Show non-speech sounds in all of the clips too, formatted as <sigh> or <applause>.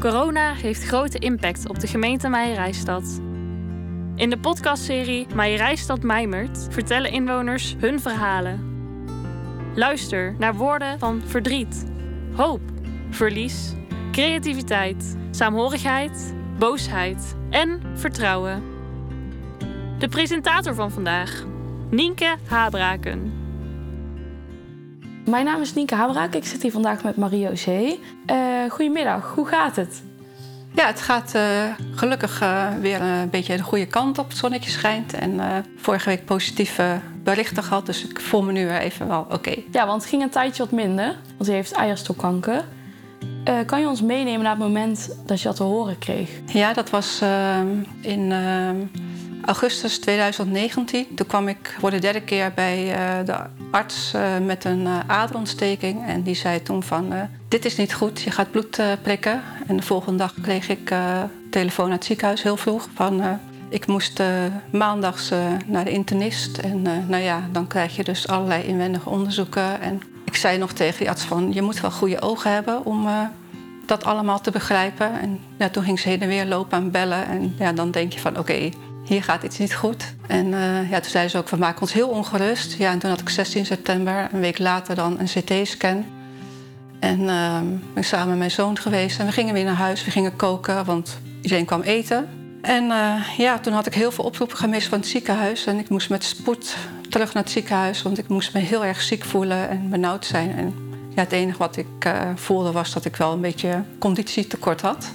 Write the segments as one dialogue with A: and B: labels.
A: Corona heeft grote impact op de gemeente Meijerijstad. In de podcastserie Meijerijstad Mijmert vertellen inwoners hun verhalen. Luister naar woorden van verdriet, hoop, verlies, creativiteit, saamhorigheid, boosheid en vertrouwen. De presentator van vandaag, Nienke Habraken.
B: Mijn naam is Nienke Habraak. Ik zit hier vandaag met Marie-José. Uh, goedemiddag, hoe gaat het?
C: Ja, het gaat uh, gelukkig uh, weer een beetje de goede kant op. Het zonnetje schijnt. En vorige week positieve berichten gehad. Dus ik voel me nu weer even wel oké.
B: Ja, want het ging een tijdje wat minder. Want u heeft eierstokkanker. kan je ons meenemen naar het moment dat je dat te horen kreeg?
C: Ja, dat was in augustus 2019. Toen kwam ik voor de derde keer bij uh, de arts uh, met een uh, aderontsteking. En die zei toen van, dit is niet goed, je gaat bloed prikken. En de volgende dag kreeg ik telefoon uit het ziekenhuis heel vroeg. Van, ik moest maandags naar de internist. En nou ja, dan krijg je dus allerlei inwendige onderzoeken. En ik zei nog tegen die arts van, je moet wel goede ogen hebben om dat allemaal te begrijpen. En ja, toen ging ze heen en weer lopen en bellen. En ja, dan denk je van oké, hier gaat iets niet goed. En uh, ja, toen zeiden ze ook, we maken ons heel ongerust. Ja, en toen had ik 16 september, een week later dan, een CT-scan. En uh, ben samen met mijn zoon geweest. En we gingen weer naar huis, we gingen koken, want iedereen kwam eten. En uh, ja, toen had ik heel veel oproepen gemist van het ziekenhuis. En ik moest met spoed terug naar het ziekenhuis, want ik moest me heel erg ziek voelen en benauwd zijn. En ja, het enige wat ik voelde was dat ik wel een beetje conditietekort had.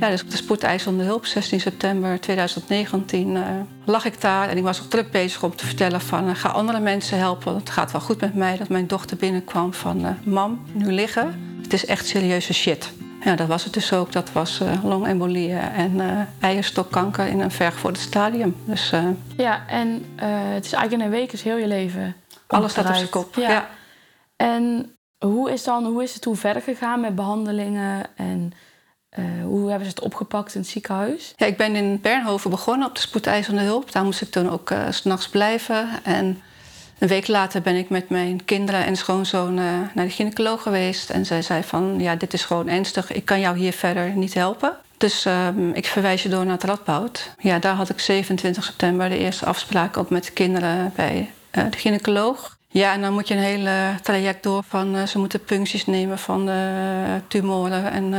C: Ja, dus op de spoedeisende hulp, 16 september 2019, uh, eh, lag ik daar. En ik was ook druk bezig om te vertellen van... Uh, ga andere mensen helpen, het gaat wel goed met mij. Dat mijn dochter binnenkwam van... Uh, mam, nu liggen, het is echt serieuze shit. Ja, dat was het dus ook. Dat was longembolie en eierstokkanker in een vergevorderd stadium. Dus,
B: ja, en het is eigenlijk in een week is heel je leven
C: Alles staat op zijn kop, ja. ja.
B: En hoe is, dan, hoe is het toen verder gegaan met behandelingen en... Uh, hoe hebben ze het opgepakt in het ziekenhuis?
C: Ja, ik ben in Bernhoven begonnen op de spoedeisende hulp. Daar moest ik toen ook uh, s'nachts blijven. En een week later ben ik met mijn kinderen en schoonzoon uh, naar de gynaecoloog geweest. En zij zei van, ja, dit is gewoon ernstig. Ik kan jou hier verder niet helpen. Dus ehm, ik verwijs je door naar het Radboud. Ja, daar had ik 27 september de eerste afspraak op met de kinderen bij de gynaecoloog. Ja, en dan moet je een hele traject door van... ze moeten puncties nemen van de tumoren en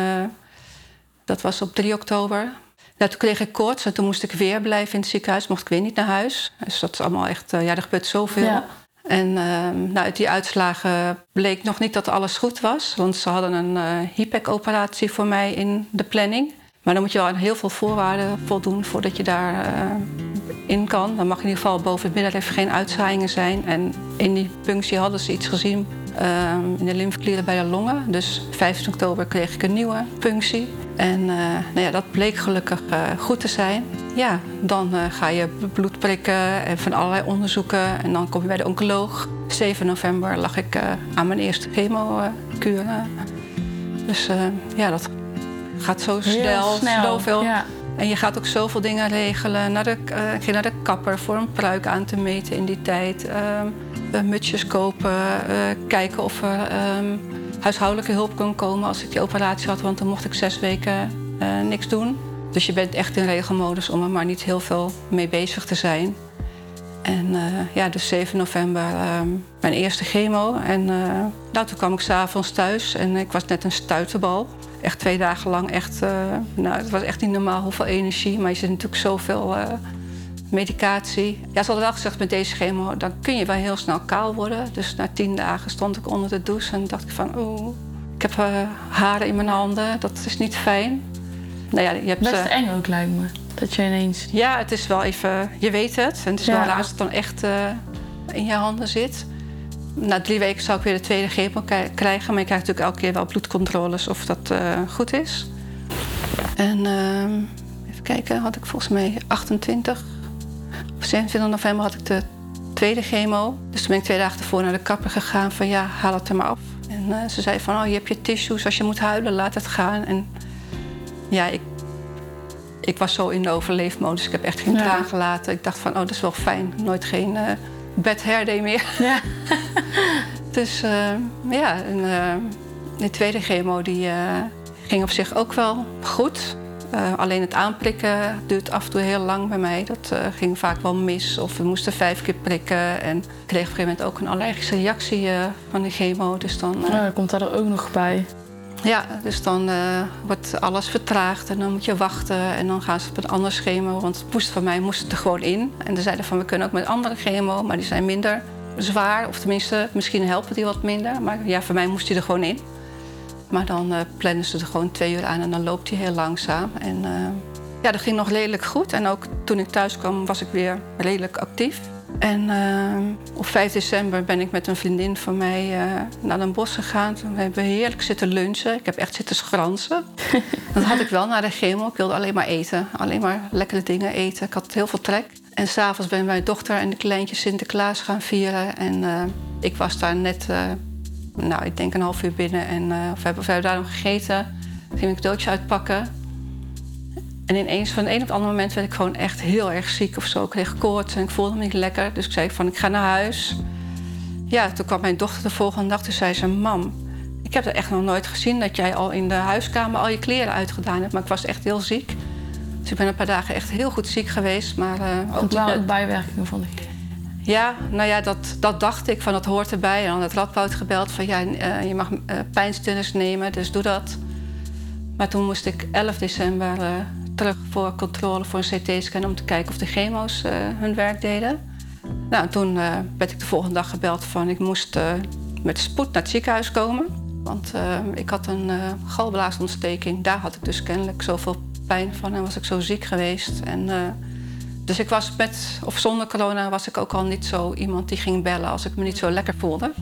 C: dat was op 3 oktober. toen kreeg ik koorts en toen moest ik weer blijven in het ziekenhuis. Mocht ik weer niet naar huis. Dus dat is allemaal echt... Uh, ja, er gebeurt zoveel. Ja. En uh, nou, uit die uitslagen bleek nog niet dat alles goed was. Want ze hadden een uh, eh, HIPEC-operatie voor mij in de planning. Maar dan moet je wel aan heel veel voorwaarden voldoen voordat je daar uh, in kan. Dan mag in ieder geval boven het middenrif geen uitzaaiingen zijn. En in die punctie hadden ze iets gezien in de lymfeklieren bij de longen. Dus 15 oktober kreeg ik een nieuwe punctie. En uh, nou ja, dat bleek gelukkig goed te zijn. Ja, dan ga je bloed prikken en van allerlei onderzoeken. En dan kom je bij de oncoloog. 7 november lag ik aan mijn eerste chemokuur. dus ja, dat gaat zo snel, snel. zoveel. Ja. En je gaat ook zoveel dingen regelen. Naar de, ik ging naar de kapper voor een pruik aan te meten in die tijd. Ehm, mutsjes kopen, kijken of er... Ehm, huishoudelijke hulp kon komen als ik die operatie had, want dan mocht ik zes weken uh, niks doen. Dus je bent echt in regelmodus om er maar niet heel veel mee bezig te zijn. En uh, ja, dus 7 november uh, mijn eerste chemo. En uh, nou, toen kwam ik s'avonds thuis en ik was net een stuiterbal. Echt twee dagen lang echt, nou, het was echt niet normaal hoeveel energie. Maar je zit natuurlijk zoveel medicatie. Ja, ze hadden wel gezegd met deze chemo, dan kun je wel heel snel kaal worden. Dus na tien dagen stond ik onder de douche en dacht ik van, oeh, ik heb uh, haren in mijn handen, dat is niet fijn.
B: Nou ja, je hebt, Best eng ook lijkt me, dat je ineens...
C: Ja, het is wel even, je weet het. En het is ja. wel raar als het dan echt in je handen zit. Na drie weken zou ik weer de tweede chemo krijgen, maar je krijgt natuurlijk elke keer wel bloedcontroles of dat goed is. En ehm, even kijken, had ik volgens mij 28 op 27 november had ik de tweede chemo. Dus toen ben ik twee dagen ervoor naar de kapper gegaan van ja, haal het er maar af. En uh, ze zei van, oh, je hebt je tissues, als je moet huilen, laat het gaan. En ja, ik, ik was zo in de overleefmodus, ik heb echt geen ja. traan gelaten. Ik dacht van, oh, dat is wel fijn, nooit geen bed hair meer. Ja. <laughs> dus uh, ja, en, de tweede chemo die ging op zich ook wel goed. Alleen het aanprikken duurt af en toe heel lang bij mij. Dat ging vaak wel mis. Of we moesten vijf keer prikken. En ik kreeg op een gegeven moment ook een allergische reactie van de chemo. Dus dan,
B: ja, komt daar ook nog bij.
C: Ja, dus dan wordt alles vertraagd en dan moet je wachten. En dan gaan ze op een ander chemo. Want het moest van mij moest het er gewoon in. En ze zeiden van we kunnen ook met andere chemo, maar die zijn minder zwaar. Of tenminste, misschien helpen die wat minder. Maar ja, voor mij moest die er gewoon in. Maar dan uh, plannen ze er gewoon twee uur aan en dan loopt hij heel langzaam. En uh, ja, dat ging nog redelijk goed. En ook toen ik thuis kwam was ik weer redelijk actief. En uh, op 5 december ben ik met een vriendin van mij naar een bos gegaan. We hebben heerlijk zitten lunchen. Ik heb echt zitten schransen. <laughs> dat had ik wel na de chemo. Ik wilde alleen maar eten. Alleen maar lekkere dingen eten. Ik had heel veel trek. En s'avonds ben mijn dochter en de kleintjes Sinterklaas gaan vieren. En ik was daar net nou, ik denk een half uur binnen. En we, hebben, we hebben daar nog gegeten. Ging ik cadeautjes uitpakken. En ineens van het een op het andere moment werd ik gewoon echt heel erg ziek of zo. Ik kreeg koorts en ik voelde me niet lekker. Dus ik zei van, ik ga naar huis. Ja, toen kwam mijn dochter de volgende dag. Toen zei ze, mam, ik heb er echt nog nooit gezien... dat jij al in de huiskamer al je kleren uitgedaan hebt. Maar ik was echt heel ziek. Dus ik ben een paar dagen echt heel goed ziek geweest. Maar uh,
B: ook... waren ook bijwerkingen van de
C: ja, nou ja, dat, dat dacht ik, van dat hoort erbij. En dan had Radboud gebeld van ja, uh, je mag uh, pijnstillers nemen, dus doe dat. Maar toen moest ik 11 december terug voor controle voor een CT-scan... om te kijken of de chemo's hun werk deden. Nou, toen werd ik de volgende dag gebeld van ik moest met spoed naar het ziekenhuis komen. Want ik had een galblaasontsteking. Daar had ik dus kennelijk zoveel pijn van en was ik zo ziek geweest. En dus ik was met of zonder corona was ik ook al niet zo iemand die ging bellen als ik me niet zo lekker voelde.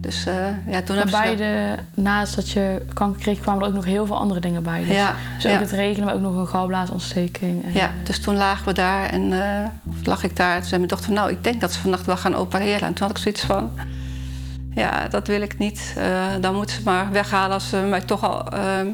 C: Dus uh, ja, toen
B: heb beide, naast dat je kanker kreeg, kwamen er ook nog heel veel andere dingen bij. Dus, ja, dus ook het regenen, maar ook nog een galblaasontsteking.
C: En, ja, dus toen lagen we daar en uh, lag ik daar. Toen zei mijn dochter, nou, ik denk dat ze vannacht wel gaan opereren. En toen had ik zoiets van, ja, dat wil ik niet. Uh, dan moeten ze maar weghalen als ze mij toch al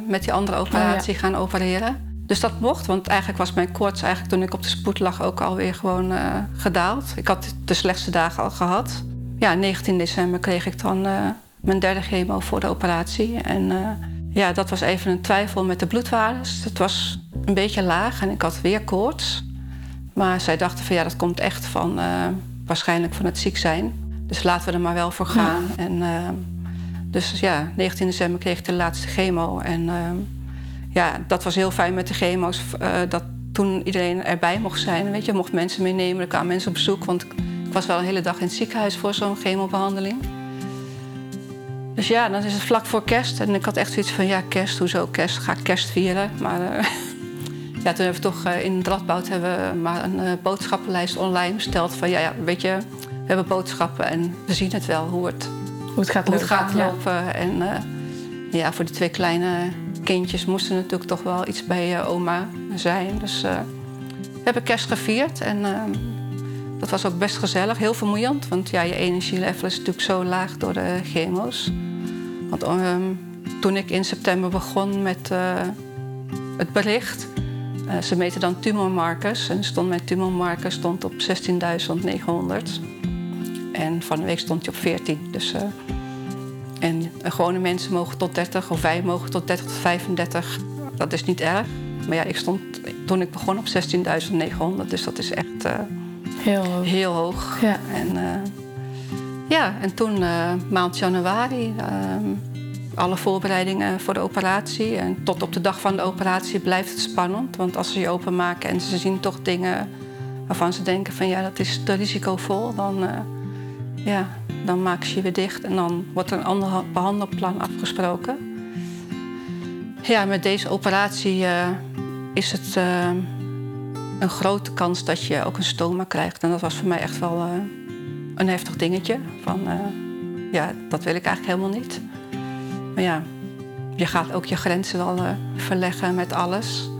C: met die andere operatie oh, ja. gaan opereren. Dus dat mocht, want eigenlijk was mijn koorts eigenlijk toen ik op de spoed lag ook alweer gewoon gedaald. Ik had de slechtste dagen al gehad. Ja, 19 december kreeg ik dan uh, mijn derde chemo voor de operatie. En uh, ja, dat was even een twijfel met de bloedwaardes. Het was een beetje laag en ik had weer koorts. Maar zij dachten van ja, dat komt echt van waarschijnlijk van het ziek zijn. Dus laten we er maar wel voor gaan. Ja. En, dus ja, 19 december kreeg ik de laatste chemo. En ja, dat was heel fijn met de chemo's. Dat toen iedereen erbij mocht zijn. Weet je, mocht mensen meenemen, er kwamen mensen op bezoek. Want ik was wel een hele dag in het ziekenhuis voor zo'n chemobehandeling. Dus ja, dan is het vlak voor kerst. En ik had echt zoiets van, ja, kerst, hoezo kerst? Ga ik kerst vieren? Maar uh, <laughs> ja, toen hebben we toch uh, in Radboud hebben we maar een uh, boodschappenlijst online besteld. Van ja, ja, weet je, we hebben boodschappen en we zien het wel hoe het,
B: hoe het gaat,
C: hoe het gaat lopen. Ja. En ja, voor die twee kleine kindjes moesten natuurlijk toch wel iets bij oma zijn. Dus we hebben kerst gevierd en dat was ook best gezellig. Heel vermoeiend, want ja, je energielevel is natuurlijk zo laag door de chemo's. Want ehm, toen ik in september begon met het bericht... ze meten dan tumormarkers en stond mijn tumormarker stond op 16.900. En van de week stond hij op 14. Dus en gewone mensen mogen tot 30, of wij mogen tot 30 tot 35. Dat is niet erg. Maar ja, ik stond toen ik begon op 16.900, dus dat is echt
B: heel hoog.
C: Heel hoog. Ja. En, uh, ja, en toen uh, maand januari, ehm, alle voorbereidingen voor de operatie. En tot op de dag van de operatie blijft het spannend. Want als ze je openmaken en ze zien toch dingen waarvan ze denken van ja, dat is te risicovol, dan ja, dan maken ze je weer dicht en dan wordt er een ander behandelplan afgesproken. Ja, met deze operatie uh, is het uh, een grote kans dat je ook een stoma krijgt. En dat was voor mij echt wel uh, een heftig dingetje. Van, ja, dat wil ik eigenlijk helemaal niet. Maar ja, je gaat ook je grenzen wel verleggen met alles.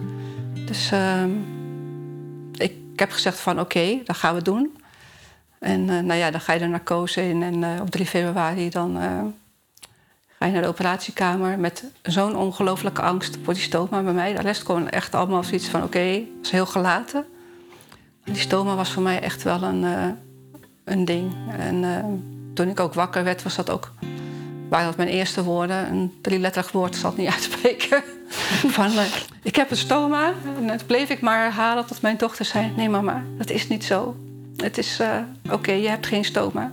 C: Dus ehm, ik, ik, heb gezegd van oké, okay, dat gaan we doen. En nou ja, dan ga je er narcose in en op 3 februari dan je naar de operatiekamer met zo'n ongelooflijke angst voor die stoma bij mij. De rest gewoon echt allemaal zoiets van oké, was heel gelaten. Die stoma was voor mij echt wel een, een ding. En toen ik ook wakker werd, was dat ook waren dat mijn eerste woorden. Een drieletterig woord zal het niet <laughs> uitspreken. van, uh, ik heb een stoma. En dat bleef ik maar herhalen tot mijn dochter zei... nee mama, dat is niet zo. Het is oké, je hebt geen stoma.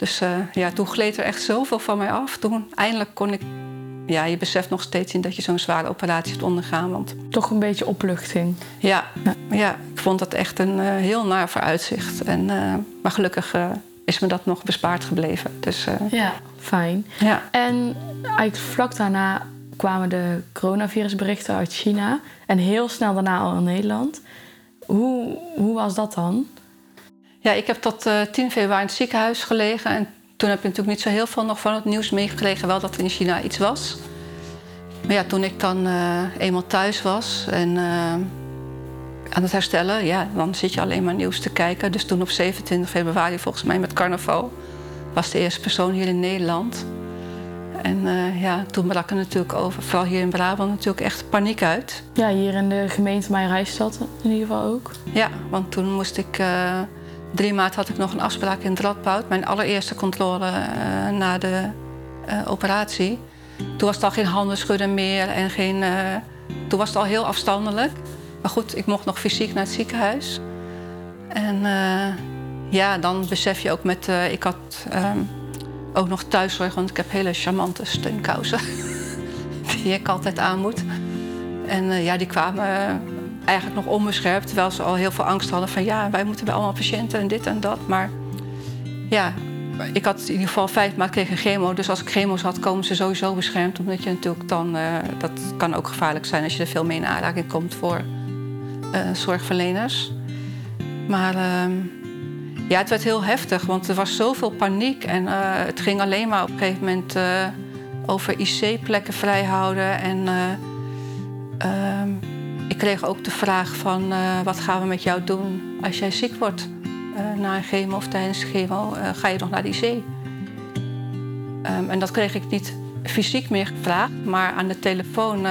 C: Dus uh, ja, toen gleed er echt zoveel van mij af. Toen eindelijk kon ik... Ja, je beseft nog steeds niet dat je zo'n zware operatie hebt ondergaan. Want...
B: Toch een beetje opluchting.
C: Ja, ja. ja ik vond dat echt een uh, heel naar vooruitzicht. En, maar gelukkig is me dat nog bespaard gebleven. Dus,
B: ja, fijn.
C: Ja.
B: En eigenlijk vlak daarna kwamen de coronavirusberichten uit China. En heel snel daarna al in Nederland. Hoe, hoe was dat dan?
C: Ja, ik heb tot uh, 10 februari in het ziekenhuis gelegen. En toen heb ik natuurlijk niet zo heel veel nog van het nieuws meegekregen. Wel dat er in China iets was. Maar ja, toen ik dan uh, eenmaal thuis was en uh, aan het herstellen... ja, dan zit je alleen maar nieuws te kijken. Dus toen op 27 februari, volgens mij met carnaval... was de eerste persoon hier in Nederland... En uh, ja, toen brak er natuurlijk over, vooral hier in Brabant, natuurlijk echt paniek uit.
B: Ja, hier in de gemeente Meijerijstad in ieder geval ook.
C: Ja, want toen moest ik... Uh, drie maart had ik nog een afspraak in Radboud. Mijn allereerste controle uh, na de operatie. Toen was het al geen handen schudden meer en geen... toen was het al heel afstandelijk. Maar goed, ik mocht nog fysiek naar het ziekenhuis. En ja, dan besef je ook met... ik had... Um, ook nog thuiszorg, want ik heb hele charmante steunkousen. <laughs> die ik altijd aan moet. En ja, die kwamen eigenlijk nog onbeschermd. Terwijl ze al heel veel angst hadden van ja, wij moeten bij allemaal patiënten en dit en dat. Maar ja, ik had in ieder geval vijf maanden tegen chemo. Dus als ik chemo's had, komen ze sowieso beschermd. Omdat je natuurlijk dan, uh, dat kan ook gevaarlijk zijn als je er veel mee in aanraking komt voor zorgverleners. Maar ehm, ja, het werd heel heftig, want er was zoveel paniek. En uh, het ging alleen maar op een gegeven moment over IC-plekken vrijhouden. En uh, ik kreeg ook de vraag van wat gaan we met jou doen als jij ziek wordt? na een chemo of tijdens chemo ga je nog naar de IC? Um, en dat kreeg ik niet fysiek meer gevraagd, maar aan de telefoon...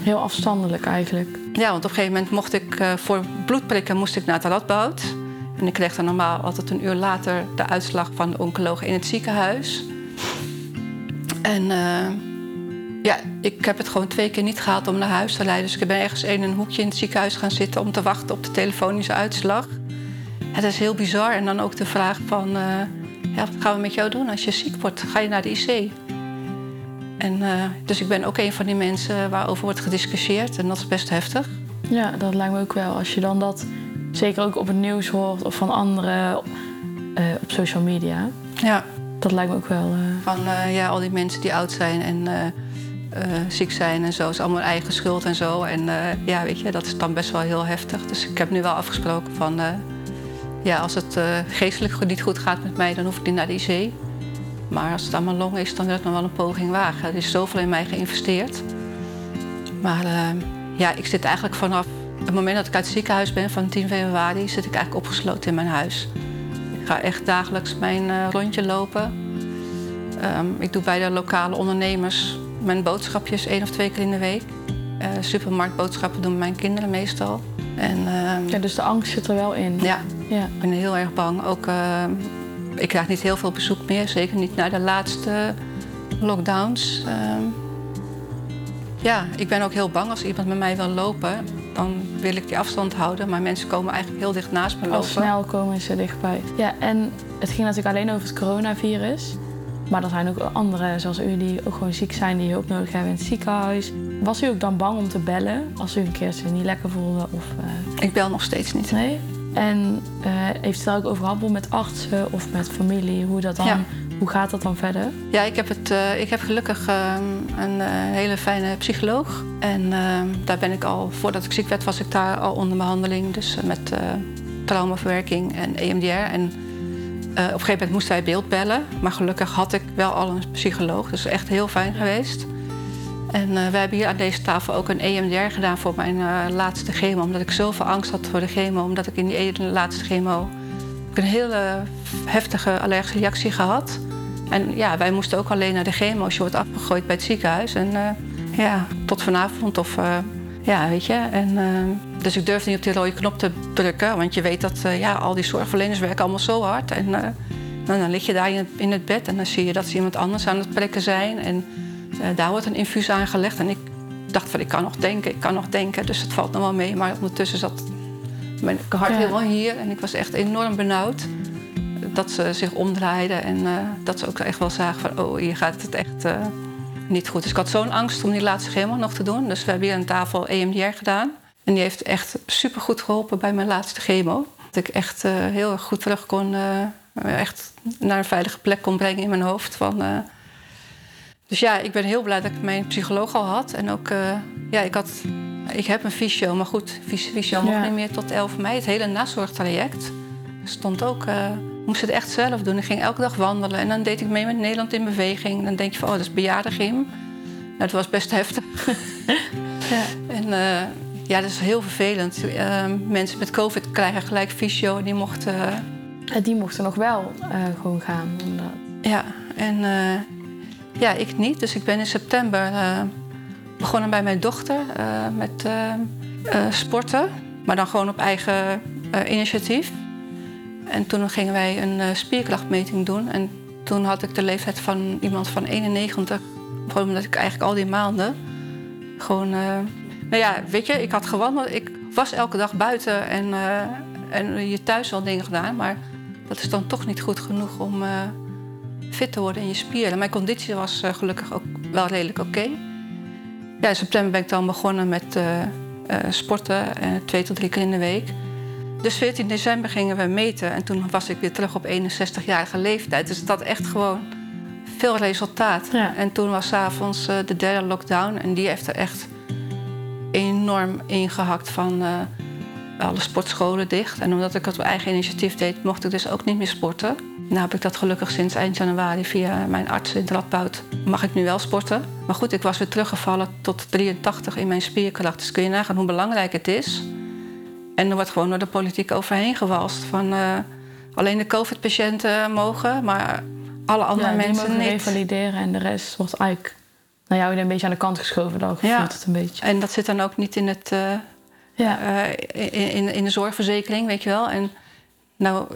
B: Heel afstandelijk eigenlijk.
C: Ja, want op een gegeven moment mocht ik voor bloedprikken moest ik naar het Radboud... En ik kreeg dan normaal altijd een uur later de uitslag van de oncoloog in het ziekenhuis. En ja, ik heb het gewoon twee keer niet gehaald om naar huis te rijden. Dus ik ben ergens in een hoekje in het ziekenhuis gaan zitten om te wachten op de telefonische uitslag. Het is heel bizar. En dan ook de vraag van, uh, ja, wat gaan we met jou doen als je ziek wordt? Ga je naar de IC? En, uh, dus ik ben ook een van die mensen waarover wordt gediscussieerd. En dat is best heftig.
B: Ja, dat lijkt me ook wel. Als je dan dat zeker ook op het nieuws hoort of van anderen uh, op social media.
C: Ja.
B: Dat lijkt me ook wel.
C: Van ja, al die mensen die oud zijn en ziek zijn en zo, is allemaal eigen schuld en zo. En ja, weet je, dat is dan best wel heel heftig. Dus ik heb nu wel afgesproken van ja, als het geestelijk niet goed gaat met mij, dan hoef ik niet naar de IC. Maar als het aan mijn long is, dan wil ik nog wel een poging wagen. Er is zoveel in mij geïnvesteerd. Maar ja, ik zit eigenlijk vanaf het moment dat ik uit het ziekenhuis ben van 10 februari, zit ik eigenlijk opgesloten in mijn huis. Ik ga echt dagelijks mijn uh, rondje lopen. Um, ik doe bij de lokale ondernemers mijn boodschapjes één of twee keer in de week. Uh, supermarktboodschappen doen mijn kinderen meestal. En, uh,
B: ja, dus de angst zit er wel in.
C: Ja, ja. ik ben heel erg bang. Ook, ehm, ik krijg niet heel veel bezoek meer, zeker niet na de laatste lockdowns. Ehm, ja, ik ben ook heel bang als iemand met mij wil lopen. Dan wil ik die afstand houden, maar mensen komen eigenlijk heel dicht naast me lopen.
B: Al snel komen ze dichtbij. Ja, en het ging natuurlijk alleen over het coronavirus. Maar er zijn ook anderen, zoals u, die ook gewoon ziek zijn, die hulp nodig hebben in het ziekenhuis. Was u ook dan bang om te bellen als u een keer zich niet lekker voelde? Of,
C: uh... Ik bel nog steeds niet.
B: Nee? En uh, heeft u daar ook over gehad met artsen of met familie, hoe dat dan...
C: Ja.
B: Hoe gaat dat dan verder?
C: Ja, ik heb, het, uh, ik heb gelukkig uh, een uh, hele fijne psycholoog. En ehm, daar ben ik al, voordat ik ziek werd, was ik daar al onder behandeling. Dus met traumaverwerking en EMDR. En op een gegeven moment moesten wij beeld bellen. Maar gelukkig had ik wel al een psycholoog. Dus echt heel fijn geweest. En we hebben hier aan deze tafel ook een EMDR gedaan voor mijn laatste chemo. Omdat ik zoveel angst had voor de chemo. Omdat ik in die ene laatste chemo een hele heftige allergische reactie gehad. En ja, wij moesten ook alleen naar de chemo als je wordt afgegooid bij het ziekenhuis. En uh, ja, tot vanavond of uh, ja, weet je. En, uh, dus ik durfde niet op die rode knop te drukken, want je weet dat ja, al die zorgverleners werken allemaal zo hard. En Nou, dan lig je daar in het, in het bed en dan zie je dat ze iemand anders aan het prikken zijn. En daar wordt een infuus aangelegd. En ik dacht van, ik kan nog denken, ik kan nog denken. Dus het valt nog wel mee. Maar ondertussen zat mijn hart ja. helemaal hier. En ik was echt enorm benauwd. Dat ze zich omdraaiden en dat ze ook echt wel zagen van... oh, hier gaat het echt niet goed. Dus ik had zo'n angst om die laatste chemo nog te doen. Dus we hebben hier aan tafel EMDR gedaan. En die heeft echt supergoed geholpen bij mijn laatste chemo. Dat ik echt uh, heel erg goed terug kon... echt naar een veilige plek kon brengen in mijn hoofd. Van, dus ja, ik ben heel blij dat ik mijn psycholoog al had. En ook, ja, ik had ik heb een fysio, maar goed, fysio mocht niet meer tot 11 mei. Het hele nazorgtraject stond ook... Moest het echt zelf doen. Ik ging elke dag wandelen en dan deed ik mee met Nederland in beweging. Dan denk je van, oh, dat is bejaardengym. Nou, dat was best heftig. <laughs> ja. En uh, ja, dat is heel vervelend. Uh, mensen met covid krijgen gelijk fysio. Die mochten...
B: Uh, die mochten nog wel gewoon gaan.
C: Ja, en ja, ik niet. Dus ik ben in september begonnen bij mijn dochter met sporten, maar dan gewoon op eigen initiatief. En toen gingen wij een spierkrachtmeting doen. En toen had ik de leeftijd van iemand van 91. Gewoon omdat ik eigenlijk al die maanden gewoon. nou ja, weet je, ik had gewandeld. Ik was elke dag buiten en, en je thuis wel dingen gedaan. Maar dat is dan toch niet goed genoeg om fit te worden in je spieren. Mijn conditie was gelukkig ook wel redelijk oké. Ja, in september ben ik dan begonnen met uh, uh, sporten, uh, twee tot drie keer in de week. Dus 14 december gingen we meten en toen was ik weer terug op 61-jarige leeftijd. Dus dat echt gewoon veel resultaat. Ja. En toen was s'avonds de derde lockdown en die heeft er echt enorm ingehakt van alle sportscholen dicht. En omdat ik het op eigen initiatief deed, mocht ik dus ook niet meer sporten. Nou heb ik dat gelukkig sinds eind januari via mijn arts in Radboud. Mag ik nu wel sporten. Maar goed, ik was weer teruggevallen tot 83 in mijn spierkracht. Dus kun je nagaan hoe belangrijk het is. En er wordt gewoon door de politiek overheen gewalst. Van uh, alleen de COVID-patiënten mogen, maar alle andere
B: ja,
C: mensen
B: mogen
C: niet.
B: revalideren en de rest wordt eigenlijk nou ja, een beetje aan de kant geschoven. Dan ja. het een beetje.
C: En dat zit dan ook niet in, het, uh, ja. uh, in, in, in de zorgverzekering, weet je wel. En nou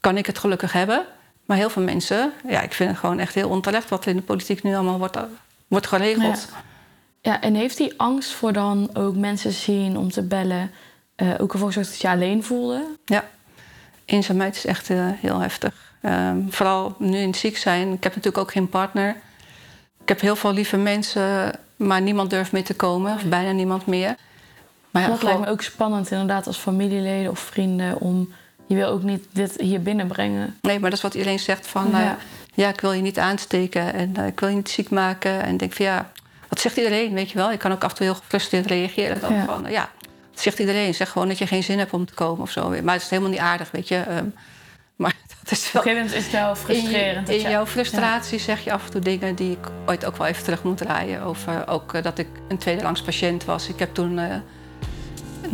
C: kan ik het gelukkig hebben. Maar heel veel mensen, ja, ik vind het gewoon echt heel onterecht wat er in de politiek nu allemaal wordt, wordt geregeld.
B: Ja. ja. en heeft die angst voor dan ook mensen zien om te bellen uh, ook ervoor gezorgd dat je alleen voelde?
C: Ja, eenzaamheid is echt uh, heel heftig. Um, vooral nu in het ziek zijn. Ik heb natuurlijk ook geen partner. Ik heb heel veel lieve mensen, maar niemand durft mee te komen, of bijna niemand meer.
B: Maar ja, dat lijkt me ook spannend, inderdaad, als familieleden of vrienden om je wil ook niet dit hier binnenbrengen.
C: Nee, maar dat is wat iedereen zegt van... Ja, uh, ja ik wil je niet aansteken en uh, ik wil je niet ziek maken. En ik denk van ja, wat zegt iedereen, weet je wel? Ik kan ook af en toe heel gefrustreerd reageren. Dan ja. Van, ja, zegt iedereen? Zeg gewoon dat je geen zin hebt om te komen of zo. Maar het is helemaal niet aardig, weet je. Um, maar <laughs> dat is wel...
B: Op een gegeven moment is het wel frustrerend.
C: In, in jouw frustratie ja. zeg je af en toe dingen die ik ooit ook wel even terug moet draaien. Over ook dat ik een tweederangs patiënt was. Ik heb toen naar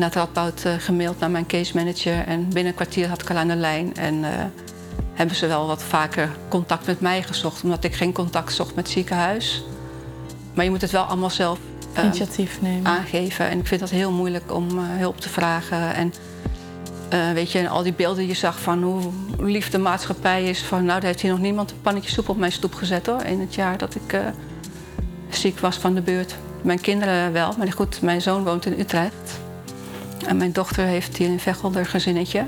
C: het Radboud uh, gemaild naar mijn case manager. En binnen een kwartier had ik al aan de lijn. En uh, hebben ze wel wat vaker contact met mij gezocht. Omdat ik geen contact zocht met het ziekenhuis. Maar je moet het wel allemaal zelf
B: uh, Initiatief nemen.
C: aangeven. En ik vind dat heel moeilijk om hulp te vragen. En weet je, en al die beelden die je zag van hoe lief de maatschappij is. Van nou, daar heeft hier nog niemand een pannetje soep op mijn stoep gezet hoor. In het jaar dat ik ziek was van de beurt. Mijn kinderen wel, maar goed, mijn zoon woont in Utrecht. En mijn dochter heeft hier in Veghel een gezinnetje.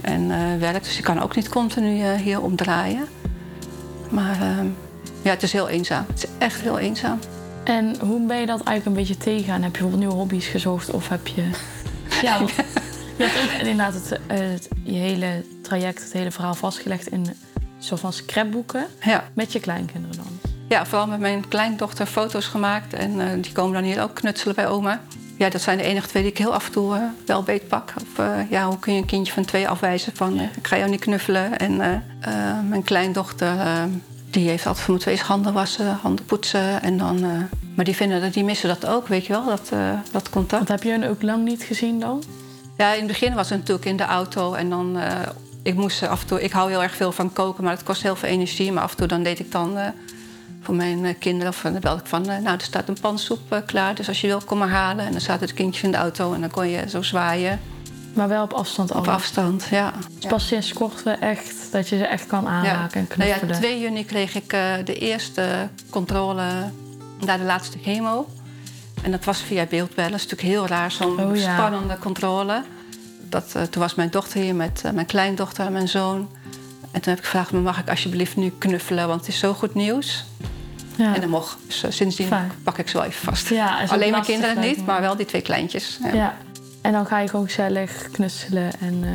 C: En uh, werkt, dus ik kan ook niet continu hier omdraaien. Maar uh, ja, het is heel eenzaam. Het is echt heel eenzaam.
B: En hoe ben je dat eigenlijk een beetje tegengaan? Heb je bijvoorbeeld nieuwe hobby's gezocht of heb je... <laughs> Ja, want <laughs> je hebt ook inderdaad het, het, je hele traject, het hele verhaal vastgelegd in een soort van scrapboeken.
C: Ja.
B: Met je kleinkinderen dan?
C: Ja, vooral met mijn kleindochter foto's gemaakt. En die komen dan hier ook knutselen bij oma ja, dat zijn de enige twee die ik heel af en toe uh, wel beetpak. Of uh, ja, hoe kun je een kindje van twee afwijzen van ik ga jou niet knuffelen. En mijn kleindochter, die heeft altijd voor me twee handen wassen, handen poetsen. En dan, maar die, vinden, die missen dat ook, weet je wel, dat, dat contact.
B: Wat heb je hen ook lang niet gezien dan?
C: Ja, in het begin was het natuurlijk in de auto en dan... ik moest af en toe, ik hou heel erg veel van koken, maar het kost heel veel energie. Maar af en toe dan deed ik dan voor mijn eh, kinderen. Of dan belde ik van, eh, nou, er staat een pansoep eh, klaar. Dus als je wil, kom maar halen. En dan staat het kindje in de auto en dan kon je zo zwaaien.
B: Maar wel op afstand al.
C: Op afstand, ja.
B: Dus pas sinds kort we echt dat je ze echt kan aanraken en
C: Nou
B: knuffelen.
C: ja, 2 juni kreeg ik eh, de eerste controle naar de laatste chemo. En dat was via beeldbellen. Dat is natuurlijk heel raar, zo'n
B: Oh ja.
C: spannende controle. Dat, eh, toen was mijn dochter hier met eh, mijn kleindochter en mijn zoon. En toen heb ik gevraagd, mag ik alsjeblieft nu knuffelen, want het is zo goed nieuws.
B: Ja.
C: En dat mocht. Dus sindsdien
B: Fijn.
C: pak ik ze wel even vast.
B: Ja,
C: Alleen mijn kinderen niet, maar wel die twee kleintjes. Ja.
B: En dan ga je gewoon gezellig knutselen en... eh,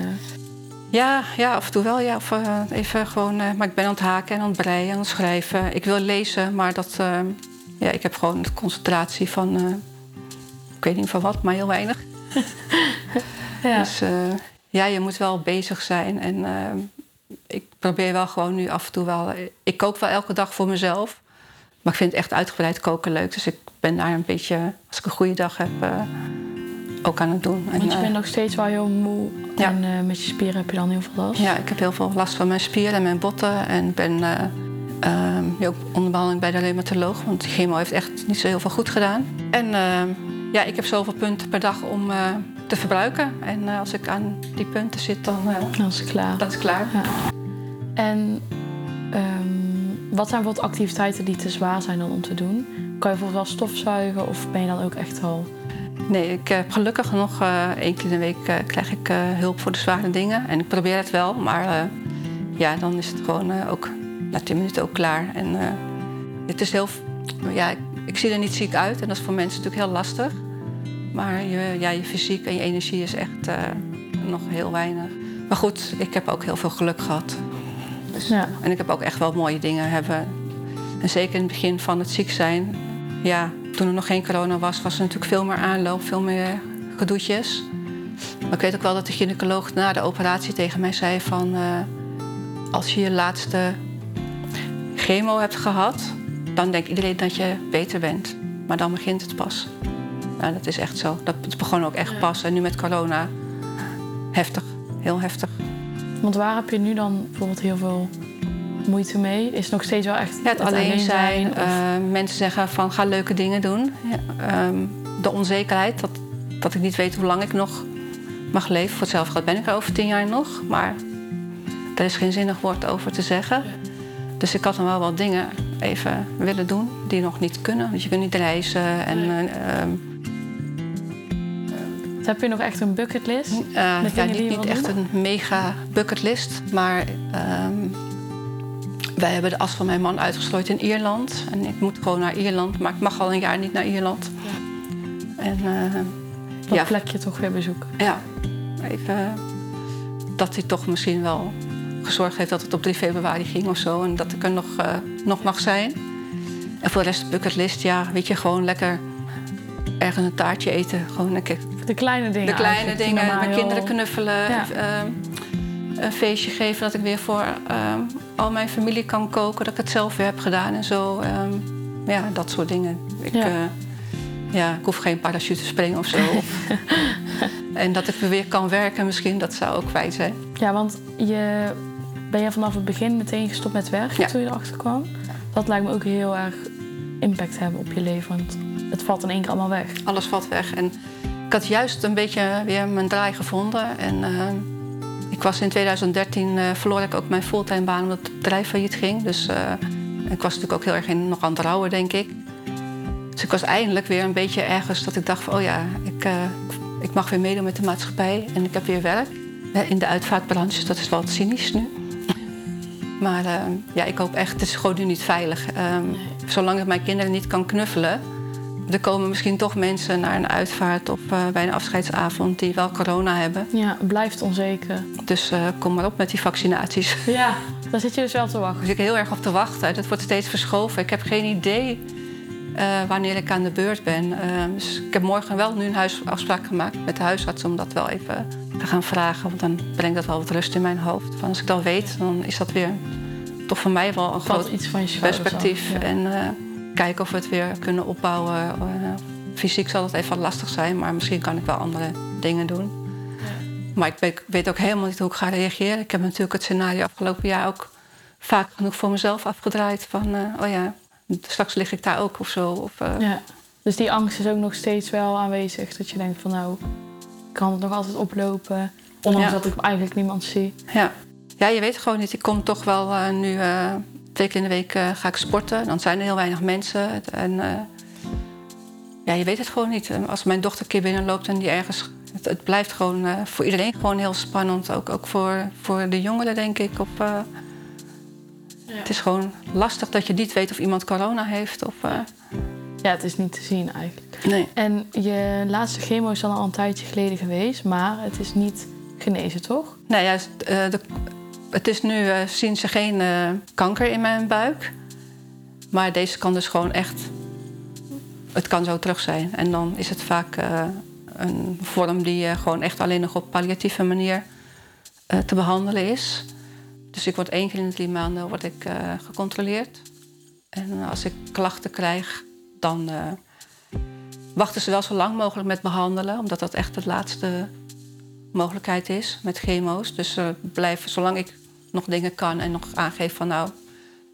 C: Ja, ja, af en toe wel. Ja. Of, eh, even gewoon, eh, maar ik ben aan het haken en aan het breien en aan het schrijven. Ik wil lezen, maar dat, ja, ik heb gewoon de concentratie van... ik weet niet van wat, maar heel weinig. <laughs>
B: ja.
C: Dus ja, je moet wel bezig zijn. En ik probeer wel gewoon nu af en toe wel... Ik kook wel elke dag voor mezelf. Maar ik vind echt uitgebreid koken leuk. Dus ik ben daar een beetje, als ik een goede dag heb, ook aan het doen. En,
B: Want je
C: eh,
B: bent nog steeds wel heel moe.
C: Ja.
B: En eh, met je spieren heb je dan heel veel last.
C: Ja, ik heb heel veel last van mijn spieren en mijn botten. En ben eh, ehm, ook onder behandeling bij de reumatoloog. Want de chemo heeft echt niet zo heel veel goed gedaan. En ehm, ja, ik heb zoveel punten per dag om eh, te verbruiken. En eh, als ik aan die punten zit, dan eh
B: Dan is het klaar.
C: dat is klaar.
B: Ja. En ehm, wat zijn bijvoorbeeld activiteiten die te zwaar zijn dan om te doen? Kan je bijvoorbeeld wel stofzuigen of ben je dan ook echt al...
C: Nee, ik heb gelukkig nog eh één keer in de week eh, krijg ik eh, hulp voor de zware dingen. En ik probeer het wel, maar eh, ja, dan is het gewoon eh, ook na tien minuten ook klaar. En eh, het is heel... Ja, ik, ik zie er niet ziek uit en dat is voor mensen natuurlijk heel lastig. Maar je, ja, je fysiek en je energie is echt eh, nog heel weinig. Maar goed, ik heb ook heel veel geluk gehad. Dus,
B: Ja.
C: En ik heb ook echt wel mooie dingen hebben. En zeker in het begin van het ziek zijn. Ja, toen er nog geen corona was, was er natuurlijk veel meer aanloop, veel meer gedoetjes. Maar ik weet ook wel dat de gynaecoloog na de operatie tegen mij zei van... eh, als je je laatste chemo hebt gehad, dan denkt iedereen dat je beter bent. Maar dan begint het pas. Nou, dat is echt zo. Dat begon ook echt pas. En nu met corona, heftig. Heel heftig.
B: Want waar heb je nu dan bijvoorbeeld heel veel moeite mee? Is het nog steeds wel echt
C: Ja, het alleen zijn.
B: of-
C: eh, mensen zeggen van ga leuke dingen doen. Ja, ehm, de onzekerheid, dat, dat ik niet weet hoe lang ik nog mag leven. Voor hetzelfde geld ben ik er over tien jaar nog. Maar er is geen zinnig woord over te zeggen. Dus ik had dan wel wat dingen even willen doen die nog niet kunnen. Want je kunt niet reizen. En,
B: Nee.
C: eh, ehm,
B: Dus heb je nog echt een bucketlist?
C: Eh,
B: Met
C: ja, niet, echt een mega bucketlist. Maar ehm, wij hebben de as van mijn man uitgestrooid in Ierland. En ik moet gewoon naar Ierland. Maar ik mag al een jaar niet naar Ierland. En eh,
B: Dat
C: ja,
B: plekje toch weer bezoeken.
C: ja, even dat hij toch misschien wel gezorgd heeft dat het op 3 februari ging of zo. En dat ik er nog, eh, nog mag zijn. En voor de rest bucketlist, ja, weet je, gewoon lekker ergens een taartje eten. Gewoon lekker
B: De kleine dingen
C: de kleine dingen, mijn kinderen knuffelen,
B: Ja.
C: Een feestje geven dat ik weer voor ehm, al mijn familie kan koken, dat ik het zelf weer heb gedaan en zo. ehm, ja, dat soort dingen. Ik,
B: Ja.
C: ja. ja, ik hoef geen parachute te springen of zo. <laughs> en dat ik weer kan werken misschien, dat zou ook fijn zijn.
B: Ja, want je, ben je vanaf het begin meteen gestopt met werken
C: Ja.
B: toen je erachter kwam? Dat lijkt me ook heel erg impact hebben op je leven. Want het valt in één keer allemaal weg.
C: Alles valt weg. En ik had juist een beetje weer mijn draai gevonden. En ehm, ik was in 2013 eh, verloor ik ook mijn fulltime baan omdat het bedrijf failliet ging. Dus eh, ik was natuurlijk ook heel erg in, nog aan het rouwen, denk ik. Dus ik was eindelijk weer een beetje ergens dat ik dacht van, oh ja, ik, eh, ik mag weer meedoen met de maatschappij en ik heb weer werk. In de uitvaartbranche, dat is wel wat cynisch nu. <laughs> Maar ja, ik hoop echt, het is gewoon nu niet veilig. Ehm, Zolang ik mijn kinderen niet kan knuffelen, er komen misschien toch mensen naar een uitvaart of eh, bij een afscheidsavond die wel corona hebben.
B: Ja, het blijft onzeker.
C: Dus eh, kom maar op met die vaccinaties. <laughs>
B: Ja, daar zit je dus wel te wachten.
C: Dus ik heel erg op te wachten. Dat wordt steeds verschoven. Ik heb geen idee eh, wanneer ik aan de beurt ben. Eh, dus ik heb morgen wel nu een huisafspraak gemaakt met de huisarts om dat wel even te gaan vragen. Want dan brengt dat wel wat rust in mijn hoofd. Van als ik dat weet, dan is dat weer toch voor mij wel een
B: Valt
C: groot
B: iets van je
C: perspectief.
B: ja.
C: En kijken of we het weer kunnen opbouwen. Eh, fysiek zal het even lastig zijn, maar misschien kan ik wel andere dingen doen. Maar ik weet, ook helemaal niet hoe ik ga reageren. Ik heb natuurlijk het scenario afgelopen jaar ook vaak genoeg voor mezelf afgedraaid. Van, eh, oh ja, straks lig ik daar ook of zo. Of, eh,
B: Ja. Dus die angst is ook nog steeds wel aanwezig. Dat je denkt van nou, ik kan het nog altijd oplopen. Ondanks
C: Ja.
B: dat ik eigenlijk niemand zie.
C: Ja. ja, je weet gewoon niet. Ik kom toch wel nu twee keer in de week eh, ga ik sporten. Dan zijn er heel weinig mensen. En eh, ja, je weet het gewoon niet. Als mijn dochter een keer binnenloopt en die ergens... Het, het blijft gewoon eh, voor iedereen gewoon heel spannend. Ook, ook voor, voor de jongeren, denk ik. Op, eh, Het is gewoon lastig dat je niet weet of iemand corona heeft. Of,
B: Ja, het is niet te zien eigenlijk.
C: nee.
B: En je laatste chemo is dan al een tijdje geleden geweest, maar het is niet genezen, toch?
C: Nou ja, de, het is nu, eh, ze geen eh, kanker in mijn buik. Maar deze kan dus gewoon echt... Het kan zo terug zijn. En dan is het vaak eh, een vorm die gewoon echt alleen nog op palliatieve manier te behandelen is. Dus ik word één keer in de drie maanden word ik, gecontroleerd. En als ik klachten krijg, dan wachten ze wel zo lang mogelijk met behandelen. Omdat dat echt het laatste mogelijkheid is met chemo's. Dus eh blijven, zolang ik nog dingen kan en nog aangeef van nou,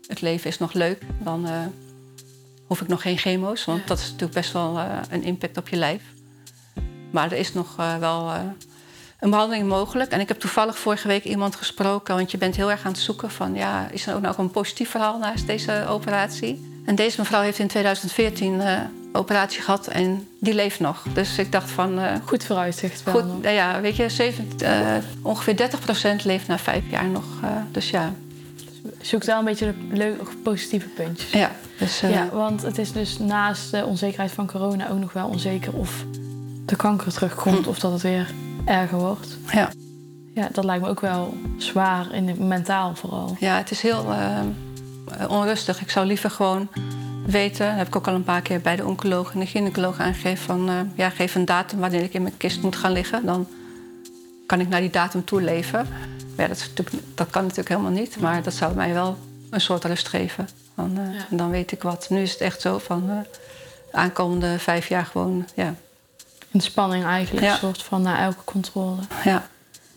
C: het leven is nog leuk, dan eh, hoef ik nog geen chemo's. Want
B: Ja.
C: dat is natuurlijk best wel eh, een impact op je lijf. Maar er is nog eh, wel een behandeling mogelijk. En ik heb toevallig vorige week iemand gesproken, want je bent heel erg aan het zoeken van ja, is er ook nog een positief verhaal naast deze operatie? En deze mevrouw heeft in 2014 eh operatie gehad en die leeft nog. Dus ik dacht van eh,
B: Goed vooruitzicht wel.
C: Goed, nou ja, weet je, eh, ongeveer 30% leeft na vijf jaar nog. eh, dus ja,
B: Zoek wel een beetje de leuke, positieve puntjes.
C: ja, dus,
B: Ja, want het is dus naast de onzekerheid van corona ook nog wel onzeker of de kanker terugkomt
C: Hm.
B: of dat het weer erger wordt.
C: ja.
B: Ja, dat lijkt me ook wel zwaar, in het mentaal vooral.
C: ja, het is heel onrustig. Ik zou liever gewoon weten, dat heb ik ook al een paar keer bij de oncoloog en de gynaecoloog aangegeven, van eh, ja, geef een datum wanneer ik in mijn kist moet gaan liggen. Dan kan ik naar die datum toe leven. Maar ja, dat, dat kan natuurlijk helemaal niet, maar dat zou mij wel een soort rust geven. Dan, eh,
B: Ja.
C: en dan weet ik wat. Nu is het echt zo van eh, de aankomende vijf jaar gewoon, ja,
B: In spanning eigenlijk,
C: Ja.
B: een soort van na elke controle.
C: ja.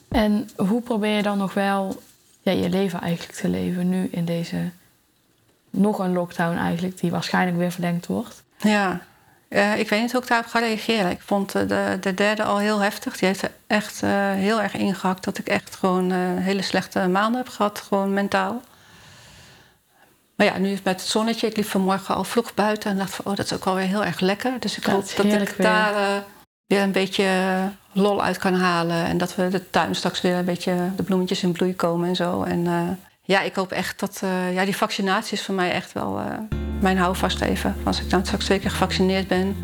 B: En hoe probeer je dan nog wel ja, je leven eigenlijk te leven nu in deze nog een lockdown eigenlijk, die waarschijnlijk weer verlengd wordt?
C: Ja, Eh, ik weet niet hoe ik daarop ga reageren. Ik vond eh, de, de derde al heel heftig. Die heeft er echt eh, heel erg ingehakt dat ik echt gewoon hele slechte maanden heb gehad, gewoon mentaal. Maar ja, nu met het zonnetje. Ik liep vanmorgen al vroeg buiten en dacht van, oh, dat is ook wel weer heel erg lekker. Dus ik hoop dat ik
B: weer.
C: daar weer een beetje lol uit kan halen. En dat we de tuin straks weer een beetje de bloemetjes in bloei komen en zo. En ja, ik hoop echt dat eh, ja, die vaccinatie is voor mij echt wel eh, mijn houvast even. Als ik dan straks twee keer gevaccineerd ben,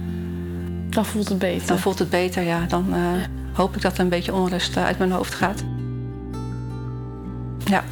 B: Dan voelt het beter.
C: dan voelt het beter. Ja, dan eh, hoop ik dat er een beetje onrust uit mijn hoofd gaat. Ja.